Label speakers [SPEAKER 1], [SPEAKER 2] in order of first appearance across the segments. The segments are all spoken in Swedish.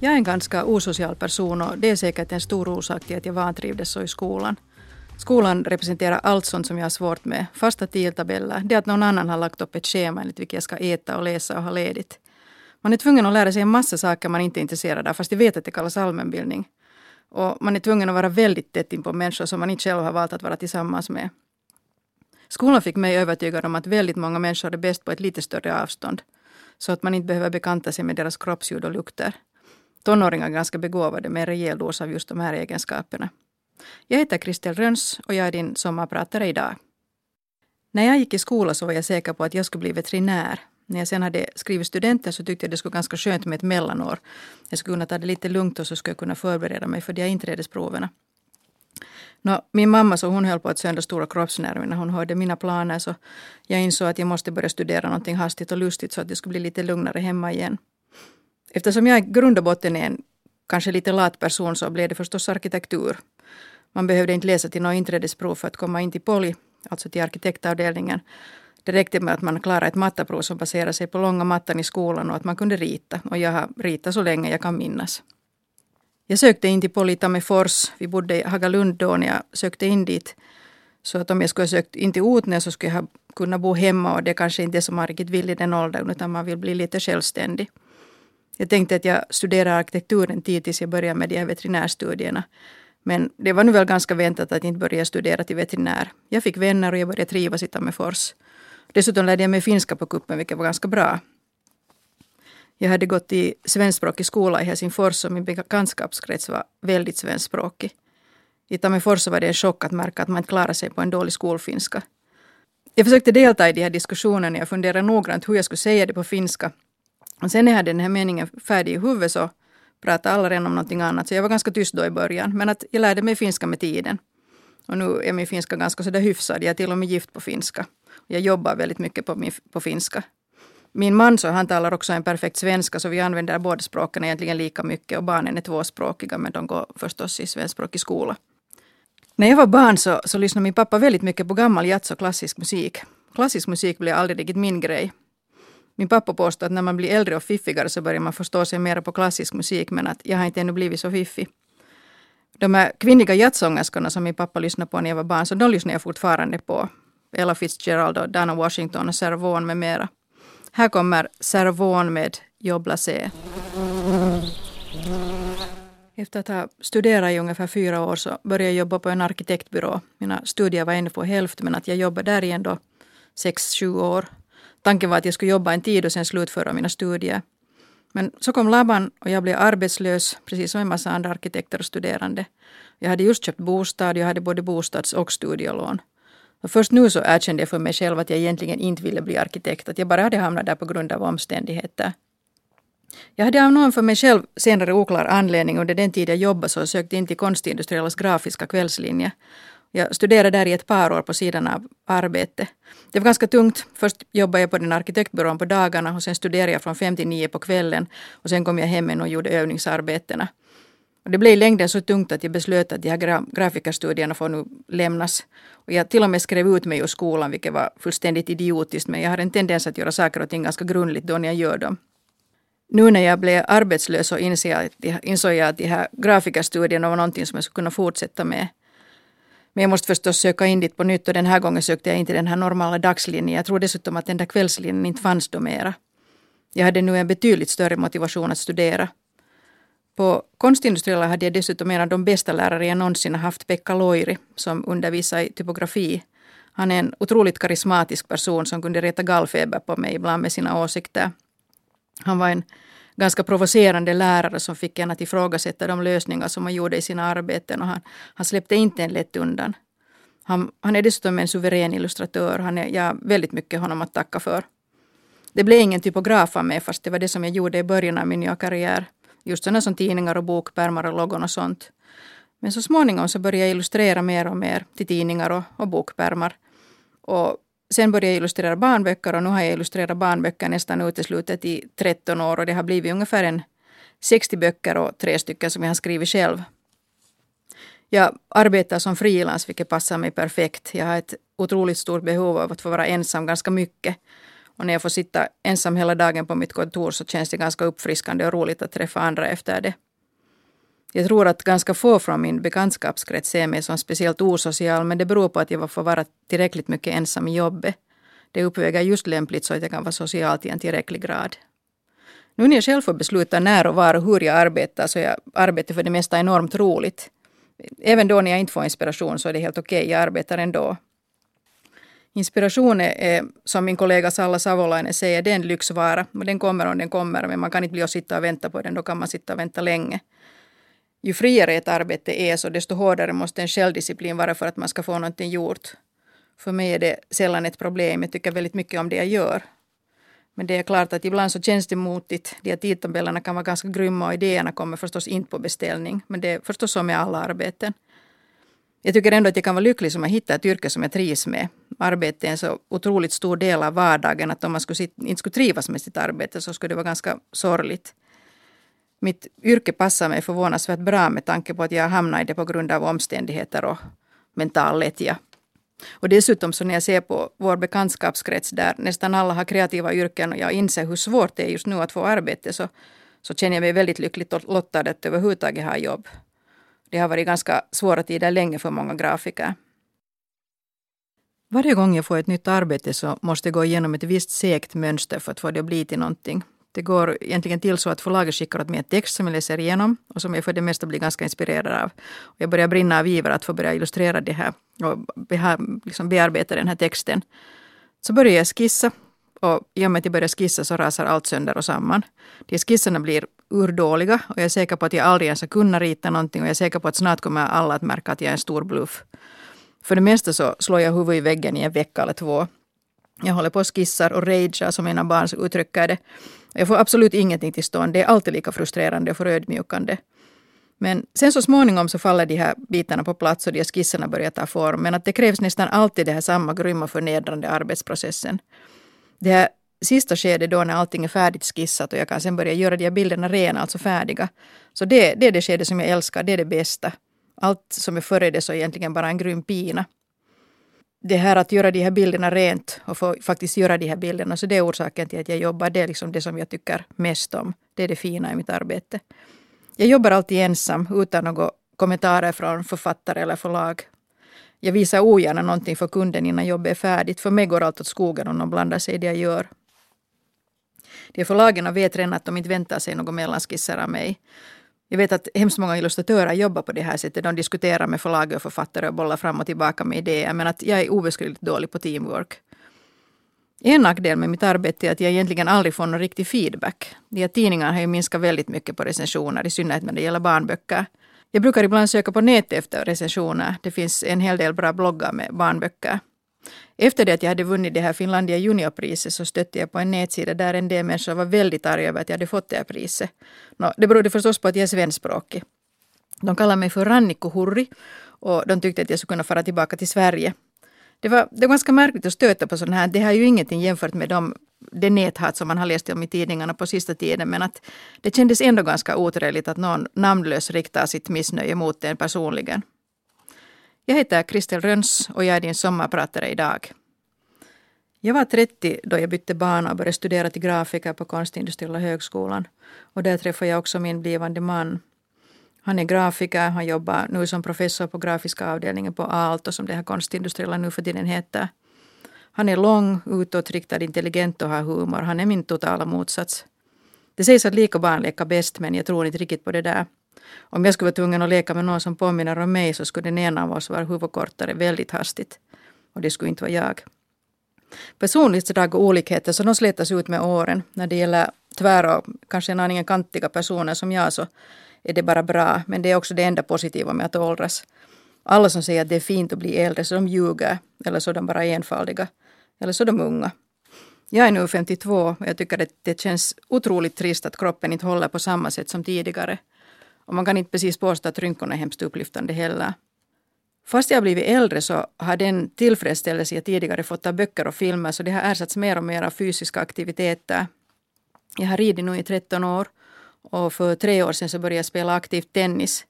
[SPEAKER 1] Jag är en ganska osocial person och det är säkert en stor orsak till att jag vantrivdes så i skolan. Skolan representerar allt sånt som jag har svårt med. Fasta tidtabeller, det att någon annan har lagt upp ett schema enligt vilket jag ska äta och läsa och ha ledigt. Man är tvungen att lära sig en massa saker man inte är intresserad av fast jag vet att det kallas allmänbildning. Och man är tvungen att vara väldigt tätt in på människor som man inte själv har valt att vara tillsammans med. Skolan fick mig övertygad om att väldigt många människor är bäst på ett lite större avstånd. Så att man inte behöver bekanta sig med deras kroppsljud och lukter. Tonåringar är ganska begåvade med en rejäl dos av just de här egenskaperna. Jag heter Kristel Röns och jag är din sommarpratare idag. När jag gick i skolan så var jag säker på att jag skulle bli veterinär. När jag sen hade skrivit studenten så tyckte jag det skulle vara ganska skönt med ett mellanår. Jag skulle kunna ta det lite lugnt och så skulle jag kunna förbereda mig för de här inträdesproverna. Nå, min mamma så hon höll på att söndra stora kroppsnerver när hon hörde mina planer så jag insåg att jag måste börja studera någonting hastigt och lustigt så att det skulle bli lite lugnare hemma igen. Eftersom jag i grund och botten är en kanske lite lat person så blev det förstås arkitektur. Man behövde inte läsa till något inträdesprov för att komma in till Poli, alltså till arkitektavdelningen. Det räckte med att man klarade ett mattaprov som baserade sig på långa mattan i skolan och att man kunde rita. Och jag har ritat så länge jag kan minnas. Jag sökte in till Poli Tammerfors. Vi bodde i Hagalund då när jag sökte in dit. Så att om jag skulle ha sökt in till Otnä så skulle jag ha kunnat bo hemma och det kanske inte är som man riktigt vill i den åldern utan man vill bli lite självständig. Jag tänkte att jag studerar arkitektur en tid tills jag börjar med de här veterinärstudierna. Men det var nu väl ganska väntat att inte börja studera till veterinär. Jag fick vänner och jag började trivas i Tammerfors. Dessutom lärde jag mig finska på kuppen, vilket var ganska bra. Jag hade gått i svenskspråkig skola i Helsingfors och min bekantskapskrets var väldigt svenskspråkig. I Tammerfors var det en chock att märka att man inte klarar sig på en dålig skolfinska. Jag försökte delta i de här diskussionerna. Jag funderade noggrant hur jag skulle säga det på finska. Och sen när jag hade den här meningen färdig i huvudet så pratade alla redan om någonting annat. Så jag var ganska tyst då i början. Men att jag lärde mig finska med tiden. Och nu är min finska ganska sådär hyfsad. Jag är till och med gift på finska. Jag jobbar väldigt mycket på, min, på finska. Min man så han talar också en perfekt svenska så vi använder båda språken egentligen lika mycket och barnen är tvåspråkiga men de går förstås i svenskspråkig skola. När jag var barn så, så lyssnade min pappa väldigt mycket på gammal jazz och klassisk musik. Klassisk musik blev aldrig riktigt min grej. Min pappa påstår att när man blir äldre och fiffigare så börjar man förstå sig mer på klassisk musik men att jag har inte ännu blivit så fiffig. De här kvinnliga jazzsångerskorna som min pappa lyssnade på när jag var barn så de lyssnar jag fortfarande på. Ella Fitzgerald och Dana Washington och Sarah Vaughan med mera. Här kommer Sarah Vaughan med Jobb Blasé. Efter att ha studerat i ungefär fyra år så började jag jobba på en arkitektbyrå. Mina studier var ännu på hälft men att jag jobbade där i ändå sex, sju år. Tanken var att jag skulle jobba en tid och sen slutföra mina studier. Men så kom Laban och jag blev arbetslös, precis som en massa andra arkitekter och studerande. Jag hade just köpt bostad, jag hade både bostads och studielån. Och först nu så erkände jag för mig själv att jag egentligen inte ville bli arkitekt, att jag bara hade hamnat där på grund av omständigheter. Jag hade av någon för mig själv senare oklar anledning under den tid jag jobbade så sökte in till Konstindustriellas grafiska kvällslinje. Jag studerade där i ett par år på sidan av arbete. Det var ganska tungt. Först jobbade jag på den arkitektbyrån på dagarna och sen studerade jag från fem till nio på kvällen. Och sen kom jag hem och gjorde övningsarbetena. Och det blev i längden så tungt att jag beslöt att de här gra grafikerstudierna får nu lämnas. Och jag till och med skrev ut mig ur skolan, vilket var fullständigt idiotiskt. Men jag har en tendens att göra saker och ting ganska grundligt då när jag gör dem. Nu när jag blev arbetslös så insåg jag att de här grafikerstudierna var någonting som jag skulle kunna fortsätta med. Men jag måste förstås söka in dit på nytt och den här gången sökte jag in till den här normala dagslinjen. Jag tror dessutom att den där kvällslinjen inte fanns då mera. Jag hade nu en betydligt större motivation att studera. På Konstindustriella hade jag dessutom en av de bästa lärare jag någonsin haft, Pekka Loiri, som undervisar i typografi. Han är en otroligt karismatisk person som kunde reta gallfeber på mig ibland med sina åsikter. Han var en ganska provocerande lärare som fick en att ifrågasätta de lösningar som han gjorde i sina arbeten och han, han släppte inte en lätt undan. Han, han är dessutom en suverän illustratör. Han är, jag har väldigt mycket honom att tacka för. Det blev ingen typograf av mig fast det var det som jag gjorde i början av min nya karriär. Just sådana som tidningar och bokpärmar och logon och sånt. Men så småningom så började jag illustrera mer och mer till tidningar och, och bokpärmar. Och sen började jag illustrera barnböcker och nu har jag illustrerat barnböcker nästan uteslutet i 13 år och det har blivit ungefär en 60 böcker och tre stycken som jag har skrivit själv. Jag arbetar som frilans vilket passar mig perfekt. Jag har ett otroligt stort behov av att få vara ensam ganska mycket. Och när jag får sitta ensam hela dagen på mitt kontor så känns det ganska uppfriskande och roligt att träffa andra efter det. Jag tror att ganska få från min bekantskapskrets ser mig som speciellt osocial men det beror på att jag får vara tillräckligt mycket ensam i jobbet. Det uppväger just lämpligt så att jag kan vara social till en tillräcklig grad. Nu när jag själv får besluta när och var och hur jag arbetar så är arbetet för det mesta enormt roligt. Även då när jag inte får inspiration så är det helt okej, okay. jag arbetar ändå. Inspiration är, som min kollega Salla Savolainen säger, det är en lyxvara. Och den kommer om den kommer, men man kan inte bli och sitta och vänta på den, då kan man sitta och vänta länge. Ju friare ett arbete är, så desto hårdare måste en självdisciplin vara för att man ska få någonting gjort. För mig är det sällan ett problem. Jag tycker väldigt mycket om det jag gör. Men det är klart att ibland så känns det motigt. De här tidtabellerna kan vara ganska grymma och idéerna kommer förstås inte på beställning. Men det är förstås så med alla arbeten. Jag tycker ändå att jag kan vara lycklig som jag hittar ett yrke som jag trivs med. Arbete är en så otroligt stor del av vardagen att om man skulle, inte skulle trivas med sitt arbete så skulle det vara ganska sorgligt. Mitt yrke passar mig förvånansvärt bra med tanke på att jag hamnat i det på grund av omständigheter och mental lättja. Och dessutom så när jag ser på vår bekantskapskrets där nästan alla har kreativa yrken och jag inser hur svårt det är just nu att få arbete så, så känner jag mig väldigt lyckligt lottad att överhuvudtaget ha jobb. Det har varit ganska svåra tider länge för många grafiker. Varje gång jag får ett nytt arbete så måste jag gå igenom ett visst segt mönster för att få det att bli till någonting. Det går egentligen till så att förlaget skickar åt mig en text som jag läser igenom och som jag för det mesta blir ganska inspirerad av. Och jag börjar brinna av iver att få börja illustrera det här och liksom bearbeta den här texten. Så börjar jag skissa och i och med att jag börjar skissa så rasar allt sönder och samman. De skisserna blir urdåliga och jag är säker på att jag aldrig ens har kunnat rita någonting och jag är säker på att snart kommer alla att märka att jag är en stor bluff. För det mesta så slår jag huvudet i väggen i en vecka eller två. Jag håller på och skissar och ragear som mina barn uttrycker det. Jag får absolut ingenting till stånd. Det är alltid lika frustrerande och förödmjukande. Men sen så småningom så faller de här bitarna på plats och de här skisserna börjar ta form. Men att det krävs nästan alltid det här samma grymma förnedrande arbetsprocessen. Det här sista skedet då när allting är färdigt skissat och jag kan sen börja göra de här bilderna rena, alltså färdiga. Så det, det är det skedet som jag älskar, det är det bästa. Allt som är före det så är egentligen bara en grym pina det här att göra de här bilderna rent och få faktiskt göra de här bilderna, så det är orsaken till att jag jobbar. Det är liksom det som jag tycker mest om. Det är det fina i mitt arbete. Jag jobbar alltid ensam utan några kommentarer från författare eller förlag. Jag visar ogärna någonting för kunden innan jobbet är färdigt. För mig går allt åt skogen om de blandar sig i det jag gör. De förlagen vet redan att de inte väntar sig några mellanskisser av mig. Jag vet att hemskt många illustratörer jobbar på det här sättet. De diskuterar med förlag och författare och bollar fram och tillbaka med idéer. Men att jag är obeskrivligt dålig på teamwork. En nackdel med mitt arbete är att jag egentligen aldrig får någon riktig feedback. De här tidningarna har ju minskat väldigt mycket på recensioner, i synnerhet när det gäller barnböcker. Jag brukar ibland söka på nätet efter recensioner. Det finns en hel del bra bloggar med barnböcker. Efter det att jag hade vunnit det här Finlandia juniorpriset så stötte jag på en nätsida där en del människor var väldigt arga över att jag hade fått det här priset. No, det berodde förstås på att jag är svenskspråkig. De kallade mig för Rannikko Hurri och de tyckte att jag skulle kunna fara tillbaka till Sverige. Det var, det var ganska märkligt att stöta på sådana här. Det här är ju ingenting jämfört med de, det näthat som man har läst om i tidningarna på sista tiden. Men att det kändes ändå ganska otrevligt att någon namnlös riktar sitt missnöje mot en personligen. Jag heter Kristel Röns och jag är din sommarpratare idag. Jag var 30 då jag bytte bana och började studera till grafiker på Konstindustriella högskolan. Och där träffade jag också min blivande man. Han är grafiker, han jobbar nu som professor på grafiska avdelningen på Aalto som det här Konstindustriella nu för tiden heter. Han är lång, utåtriktad, intelligent och har humor. Han är min totala motsats. Det sägs att lika barn leker bäst men jag tror inte riktigt på det där. Om jag skulle vara tvungen att leka med någon som påminner om mig så skulle den ena av oss vara huvudkortare väldigt hastigt. Och det skulle inte vara jag. Personlighetsdrag och olikheter så de slätas ut med åren. När det gäller tvära och kanske en aningen kantiga personer som jag så är det bara bra. Men det är också det enda positiva med att åldras. Alla som säger att det är fint att bli äldre så de ljuger. Eller så är de bara enfaldiga. Eller så är de unga. Jag är nu 52 och jag tycker att det känns otroligt trist att kroppen inte håller på samma sätt som tidigare. Och man kan inte precis påstå att rynkorna är hemskt upplyftande heller. Fast jag blivit äldre så har den tillfredsställelse jag tidigare fått av böcker och filmer så det har ersatts mer och mer av fysiska aktiviteter. Jag har ridit nu i 13 år och för tre år sedan så började jag spela aktivt tennis.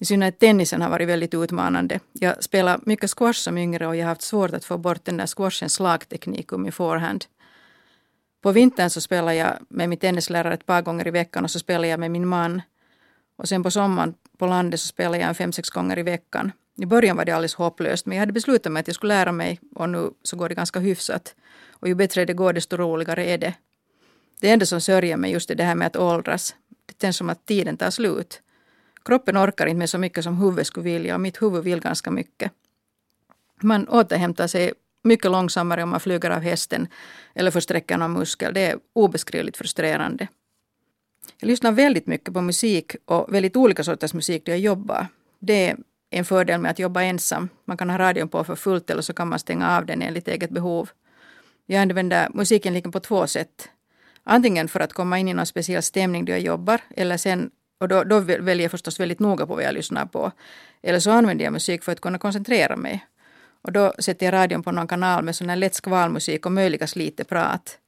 [SPEAKER 1] I synnerhet tennisen har varit väldigt utmanande. Jag spelade mycket squash som yngre och jag har haft svårt att få bort den där squashens slagteknik ur min forehand. På vintern så spelar jag med min tennislärare ett par gånger i veckan och så spelar jag med min man. Och sen på sommaren på landet så spelar jag en fem, sex gånger i veckan. I början var det alldeles hopplöst men jag hade beslutat mig att jag skulle lära mig och nu så går det ganska hyfsat. Och ju bättre det går desto roligare är det. Det enda som sörjer mig just är det här med att åldras. Det känns som att tiden tar slut. Kroppen orkar inte med så mycket som huvudet skulle vilja och mitt huvud vill ganska mycket. Man återhämtar sig mycket långsammare om man flyger av hästen eller försträcker någon muskel. Det är obeskrivligt frustrerande. Jag lyssnar väldigt mycket på musik och väldigt olika sorters musik då jag jobbar. Det är en fördel med att jobba ensam. Man kan ha radion på för fullt eller så kan man stänga av den enligt eget behov. Jag använder musiken liksom på två sätt. Antingen för att komma in i någon speciell stämning då jag jobbar eller sen och då, då väljer jag förstås väldigt noga på vad jag lyssnar på. Eller så använder jag musik för att kunna koncentrera mig. Och då sätter jag radion på någon kanal med sån här lätt skvalmusik och möjligast lite prat.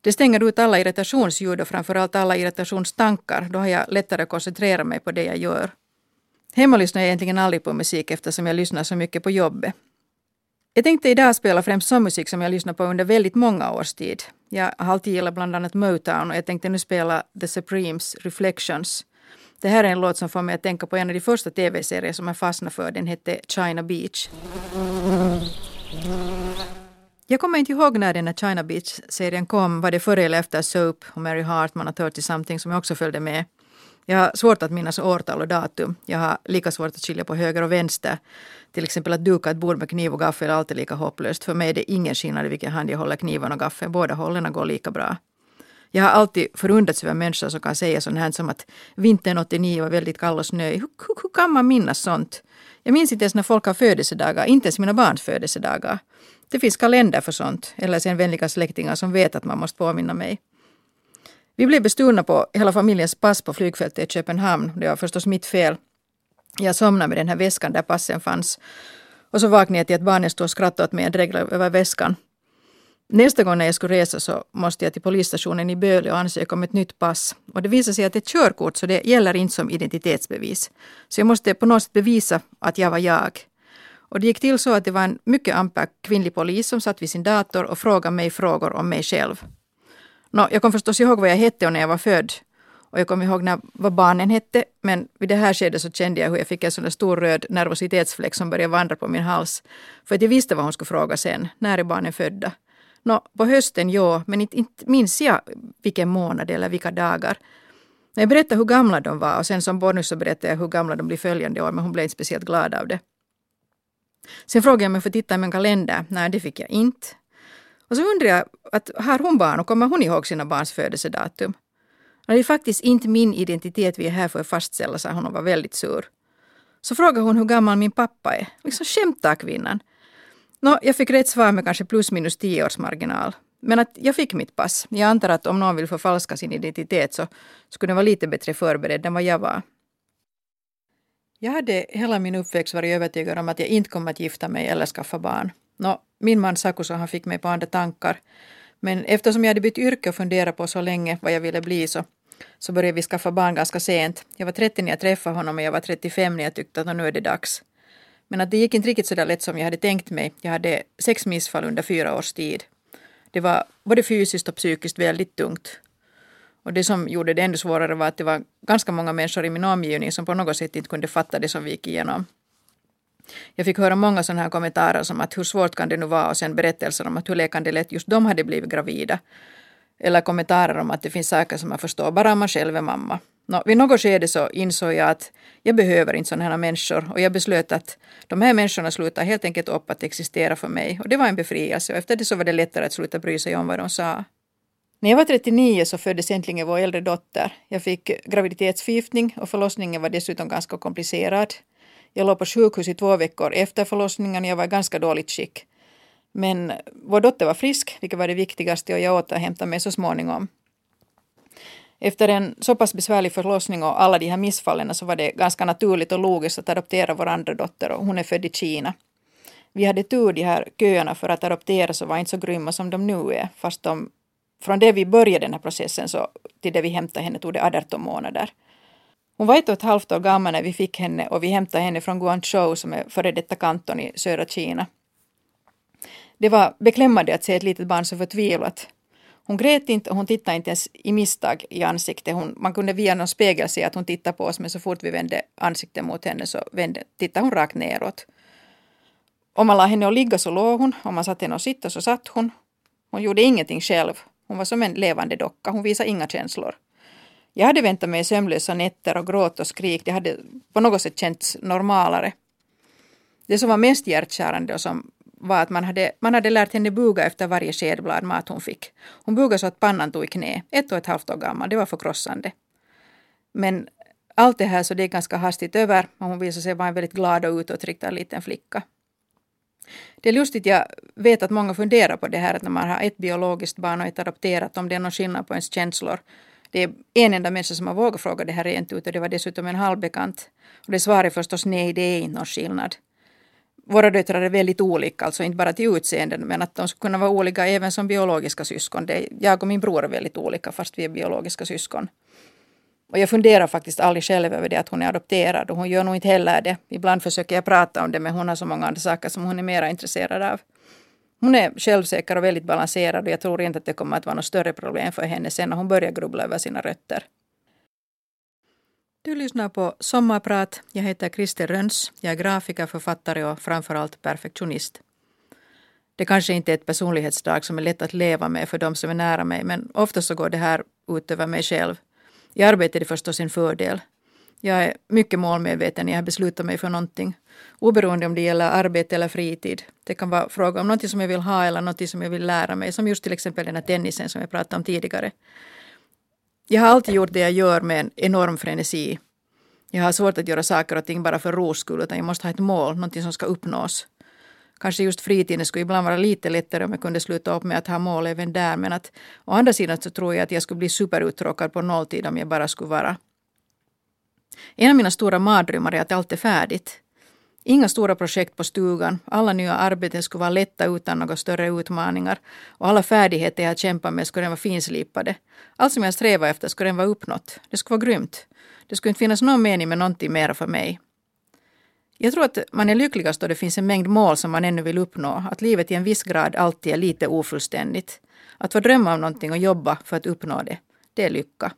[SPEAKER 1] Det stänger ut alla irritationsljud och framförallt alla irritationstankar. Då har jag lättare att koncentrera mig på det jag gör. Hemma lyssnar jag egentligen aldrig på musik eftersom jag lyssnar så mycket på jobbet. Jag tänkte idag spela främst sån musik som jag lyssnat på under väldigt många års tid. Jag har alltid gillat bland annat Motown och jag tänkte nu spela The Supremes Reflections. Det här är en låt som får mig att tänka på en av de första tv-serier som jag fastnade för. Den hette China Beach. Jag kommer inte ihåg när den här China Beach-serien kom. Var det före eller efter Soap och Mary Hartman och 30 something som jag också följde med. Jag har svårt att minnas årtal och datum. Jag har lika svårt att skilja på höger och vänster. Till exempel att duka ett bord med kniv och gaffel är alltid lika hopplöst. För mig är det ingen skillnad i vilken hand jag håller kniven och gaffeln. Båda hållen går lika bra. Jag har alltid förundrats över människor som kan säga sånt här som att vintern 89 var väldigt kall och snöig. Hur, hur, hur, kan man minnas sånt? Jag minns inte ens när folk har födelsedagar, inte ens mina barns födelsedagar. Det finns kalender för sånt, eller sen vänliga släktingar som vet att man måste påminna mig. Vi blev bestulna på hela familjens pass på flygfältet i Köpenhamn. Det var förstås mitt fel. Jag somnade med den här väskan där passen fanns. Och så vaknade jag till att barnen stod och skrattade åt mig och dreglade över väskan. Nästa gång när jag skulle resa så måste jag till polisstationen i Böle och ansöka om ett nytt pass. Och det visade sig att det är körkort så det gäller inte som identitetsbevis. Så jag måste på något sätt bevisa att jag var jag. Och det gick till så att det var en mycket amper kvinnlig polis som satt vid sin dator och frågade mig frågor om mig själv. Nå, jag kom förstås ihåg vad jag hette och när jag var född. Och jag kom ihåg när, vad barnen hette, men vid det här skedet så kände jag hur jag fick en sån stor röd nervositetsfläck som började vandra på min hals. För att jag visste vad hon skulle fråga sen. När är barnen födda? Nå, på hösten, ja, men inte, inte minns jag vilken månad eller vilka dagar. Men jag berättade hur gamla de var och sen som bonus så berättade jag hur gamla de blir följande år, men hon blev inte speciellt glad av det. Sen frågade jag om jag får titta i min kalender. Nej, det fick jag inte. Och så undrar jag, att har hon barn och kommer hon ihåg sina barns födelsedatum? Det är faktiskt inte min identitet vi är här för att fastställa, sa hon och var väldigt sur. Så frågade hon hur gammal min pappa är. Liksom skämtar kvinnan. Nå, jag fick rätt svar med kanske plus minus tio års marginal. Men att jag fick mitt pass. Jag antar att om någon vill förfalska sin identitet så skulle den vara lite bättre förberedd än vad jag var. Jag hade hela min uppväxt varit övertygad om att jag inte kommer att gifta mig eller skaffa barn. Nå, min man Saku han fick mig på andra tankar. Men eftersom jag hade bytt yrke och funderat på så länge vad jag ville bli så, så började vi skaffa barn ganska sent. Jag var 30 när jag träffade honom och jag var 35 när jag tyckte att nu är det dags. Men att det gick inte riktigt så där lätt som jag hade tänkt mig. Jag hade sex missfall under fyra års tid. Det var både fysiskt och psykiskt väldigt tungt. Och det som gjorde det ännu svårare var att det var ganska många människor i min omgivning som på något sätt inte kunde fatta det som vi gick igenom. Jag fick höra många sådana här kommentarer som att hur svårt kan det nu vara och sen berättelser om att hur läkande lätt just de hade blivit gravida. Eller kommentarer om att det finns saker som man förstår bara om man själv är mamma. Nå, vid något skede så insåg jag att jag behöver inte sådana här människor och jag beslöt att de här människorna slutar helt enkelt upp att existera för mig. Och det var en befrielse och efter det så var det lättare att sluta bry sig om vad de sa. När jag var 39 så föddes äntligen vår äldre dotter. Jag fick graviditetsförgiftning och förlossningen var dessutom ganska komplicerad. Jag låg på sjukhus i två veckor efter förlossningen och jag var i ganska dåligt skick. Men vår dotter var frisk, vilket var det viktigaste och jag återhämtade mig så småningom. Efter en så pass besvärlig förlossning och alla de här missfallen så var det ganska naturligt och logiskt att adoptera vår andra dotter och hon är född i Kina. Vi hade tur de här köerna för att adoptera så var inte så grymma som de nu är fast de, från det vi började den här processen så till det vi hämtade henne tog det 18 månader. Hon var ett och ett halvt år gammal när vi fick henne och vi hämtade henne från Guangzhou som är före detta kanton i södra Kina. Det var beklämmande att se ett litet barn så förtvivlat. Hon grät inte och hon tittade inte ens i misstag i ansiktet. Hon, man kunde via någon spegel se att hon tittade på oss men så fort vi vände ansiktet mot henne så vände, tittade hon rakt neråt. Om man la henne att ligga så låg hon, om man satte henne att sitta så satt hon. Hon gjorde ingenting själv. Hon var som en levande docka, hon visade inga känslor. Jag hade väntat mig sömnlösa nätter och gråt och skrik. Det hade på något sätt känts normalare. Det som var mest hjärtkärande och som var att man hade, man hade lärt henne buga efter varje skedblad mat hon fick. Hon bugade så att pannan tog i knä, ett och ett halvt år gammal. Det var förkrossande. Men allt det här så det är ganska hastigt över och hon visade sig vara en väldigt glad och utåtriktad liten flicka. Det är lustigt, jag vet att många funderar på det här att när man har ett biologiskt barn och ett adopterat, om det är någon skillnad på ens känslor. Det är en enda människa som har vågat fråga det här rent ut och det var dessutom en halvbekant. Och det svaret är förstås nej, det är inte någon skillnad. Våra döttrar är väldigt olika, alltså inte bara till utseendet, men att de skulle kunna vara olika även som biologiska syskon. Det, jag och min bror är väldigt olika fast vi är biologiska syskon. Och jag funderar faktiskt aldrig själv över det att hon är adopterad och hon gör nog inte heller det. Ibland försöker jag prata om det men hon har så många andra saker som hon är mer intresserad av. Hon är självsäker och väldigt balanserad och jag tror inte att det kommer att vara något större problem för henne sen när hon börjar grubbla över sina rötter. Du lyssnar på Sommarprat. Jag heter Christer Röns. Jag är grafiker, författare och framförallt perfektionist. Det kanske inte är ett personlighetsdrag som är lätt att leva med för de som är nära mig men ofta så går det här ut över mig själv. I arbetet är det förstås en fördel. Jag är mycket målmedveten när jag beslutar mig för någonting. Oberoende om det gäller arbete eller fritid. Det kan vara fråga om något som jag vill ha eller något som jag vill lära mig. Som just till exempel den här tennisen som jag pratade om tidigare. Jag har alltid gjort det jag gör med en enorm frenesi. Jag har svårt att göra saker och ting bara för ros skull, utan jag måste ha ett mål, någonting som ska uppnås. Kanske just fritiden skulle ibland vara lite lättare om jag kunde sluta upp med att ha mål även där, men att å andra sidan så tror jag att jag skulle bli superuttråkad på nolltid om jag bara skulle vara. En av mina stora mardrömmar är att allt är färdigt. Inga stora projekt på stugan, alla nya arbeten skulle vara lätta utan några större utmaningar och alla färdigheter jag kämpat med skulle vara finslipade. Allt som jag strävar efter skulle vara uppnått. Det skulle vara grymt. Det skulle inte finnas någon mening med någonting mer för mig. Jag tror att man är lyckligast då det finns en mängd mål som man ännu vill uppnå. Att livet i en viss grad alltid är lite ofullständigt. Att få drömma om någonting och jobba för att uppnå det, det är lycka.